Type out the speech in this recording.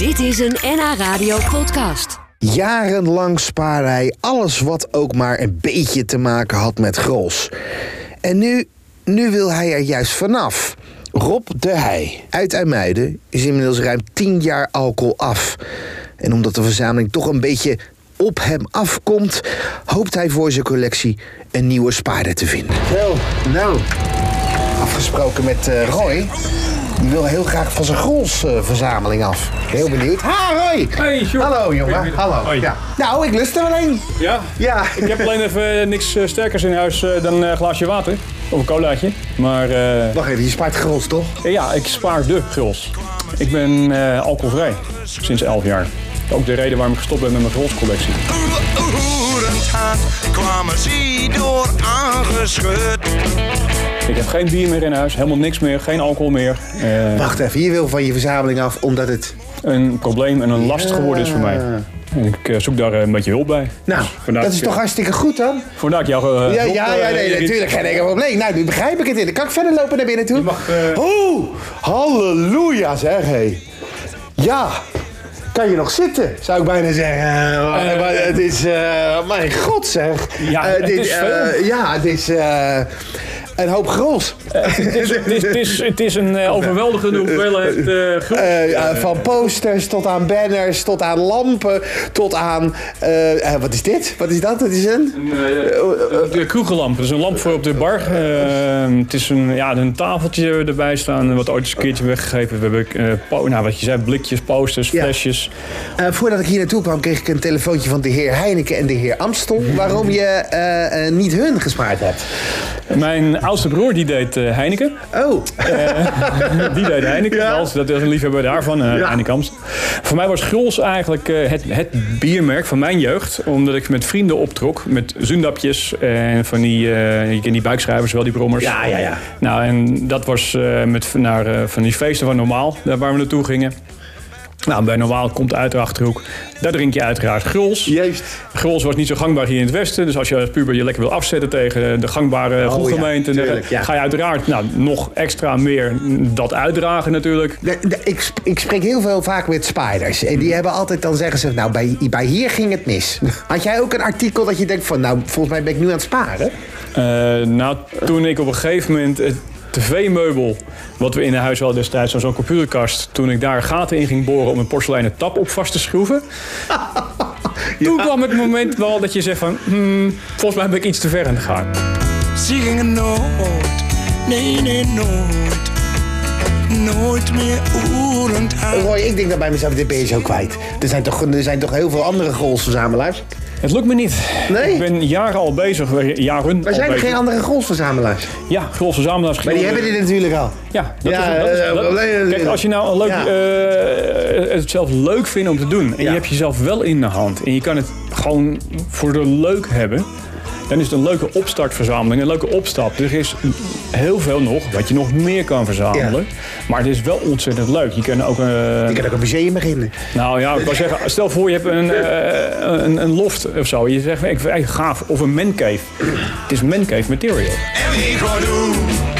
Dit is een NH Radio podcast. Jarenlang spaarde hij alles wat ook maar een beetje te maken had met gros. En nu, nu wil hij er juist vanaf. Rob de Heij uit IJmuiden is inmiddels ruim 10 jaar alcohol af. En omdat de verzameling toch een beetje op hem afkomt, hoopt hij voor zijn collectie een nieuwe spaarder te vinden. Zo, nou, afgesproken met eh, Roy. Die wil heel graag van zijn grolsverzameling af. Heel benieuwd. Ha, Roy! Hey, Sjoerd. Hallo, jongen. Hallo. Hoi. Ja. Nou, ik lust er wel een. Ja? Ja. Ik heb alleen even eh, niks eh, sterkers in huis eh, dan een glaasje water. Of een colaatje. Maar eh, Wacht even, je spaart grols, toch? ja, ik spaar de gruls. Ik ben eh, alcoholvrij. Sinds 11 jaar. Ook de reden waarom ik gestopt ben met mijn grolscollectie. Oerend kwamen ze door aangeschud. Ik heb geen bier meer in huis. Helemaal niks meer. Geen alcohol meer. Eh, Wacht even, je wil van je verzameling af omdat het... een probleem en een last geworden is voor mij. Ik eh, zoek daar eh, een beetje hulp bij. Nou, Dus dat is ik, toch hartstikke goed dan? Vandaar ik jou eh, Ja, hulp, ja, ja, nee, natuurlijk. Geen enkel probleem. Nou, nu begrijp ik het in. Kan ik verder lopen naar binnen toe? Je mag, eh, Oeh, halleluja zeg, hé. Ja, kan je nog zitten, zou ik bijna zeggen. Maar- Eh, maar het is, eh, mijn god zeg. Ja, Eh, het dit, is eh, ja, het is eh, een hoop. Het is, het is, het is, het is een eh, overweldigende hoeveelheid eh. Eh, eh, van posters tot aan banners, tot aan lampen, tot aan... eh, eh, wat is dit? Wat is dat? Het is een... De kroegenlamp, dat is een lamp voor op de bar. Eh, het is een, ja, een tafeltje erbij staan, wat ooit eens een keertje weggegeven. We hebben, eh, nou, wat je zei, blikjes, posters, Ja. flesjes. Eh, voordat ik hier naartoe kwam, kreeg ik een telefoontje van de heer Heineken en de heer Amstel. Waarom je eh, niet hun gespaard hebt. Mijn oudste broer die deed Heineken. Oh, Die deed Heineken. Ja. Als- Dat is een liefhebber daarvan, Ja. Heineken Amst. Voor mij was Gruls eigenlijk het, het biermerk van mijn jeugd. Omdat ik met vrienden optrok. Met zundapjes en van die, eh, je kent die buikschrijvers wel, die brommers. Ja, ja, ja. Nou, en dat was eh, met, naar, eh, van die feesten van Normaal, daar waar we naartoe gingen. Nou, bij Normaal komt uit de Achterhoek. Daar drink je uiteraard Gruls. juist. Gruls was niet zo gangbaar hier in het Westen. Dus als je als puber je lekker wil afzetten tegen de gangbare Oh, groegemeente... ja, dan tuurlijk, ja. ga je uiteraard nou, nog extra meer dat uitdragen natuurlijk. De- de- ik, ik spreek heel veel vaak met spaarders. En die hebben altijd dan zeggen ze, nou, bij, bij hier ging het mis. Had jij ook een artikel dat je denkt van, nou, volgens mij ben ik nu aan het sparen? Eh, nou, toen ik op een gegeven moment het tv-meubel... wat we in huis hadden destijds, zo'n computerkast... toen ik daar gaten in ging boren om een porseleinen tap op vast te schroeven... toen kwam het moment wel dat je zegt van... hmm, volgens mij ben ik iets te ver aan het gaan. Ze gingen nooit, nee, nee, nooit. Nooit meer oerend Roy, ik denk dan bij mezelf, dit ben je zo kwijt. Er zijn toch, er zijn toch heel veel andere golfverzamelaars? Het lukt me niet. Nee? Ik ben jaren al bezig. Jaren Maar zijn er bezig. geen andere golfverzamelaars? Ja, grote verzamelaars. Maar die hebben dit natuurlijk al. Ja, dat Ja, is, dat is- eh, dat- alleen- kijk, als je nou een leuk, Ja. eh, het zelf leuk vindt om te doen en Ja. je hebt jezelf wel in de hand en je kan het gewoon voor de leuk hebben, dan is het een leuke opstartverzameling, een leuke opstap. Er is heel veel nog wat je nog meer kan verzamelen, maar het is wel ontzettend leuk. Je kan ook, eh, Je kan ook een museum beginnen. nou ja, ik wou zeggen, stel voor je hebt een, eh, een, een loft of zo, je zegt ik vind echt gaaf of een mancave. Het is mancave material. En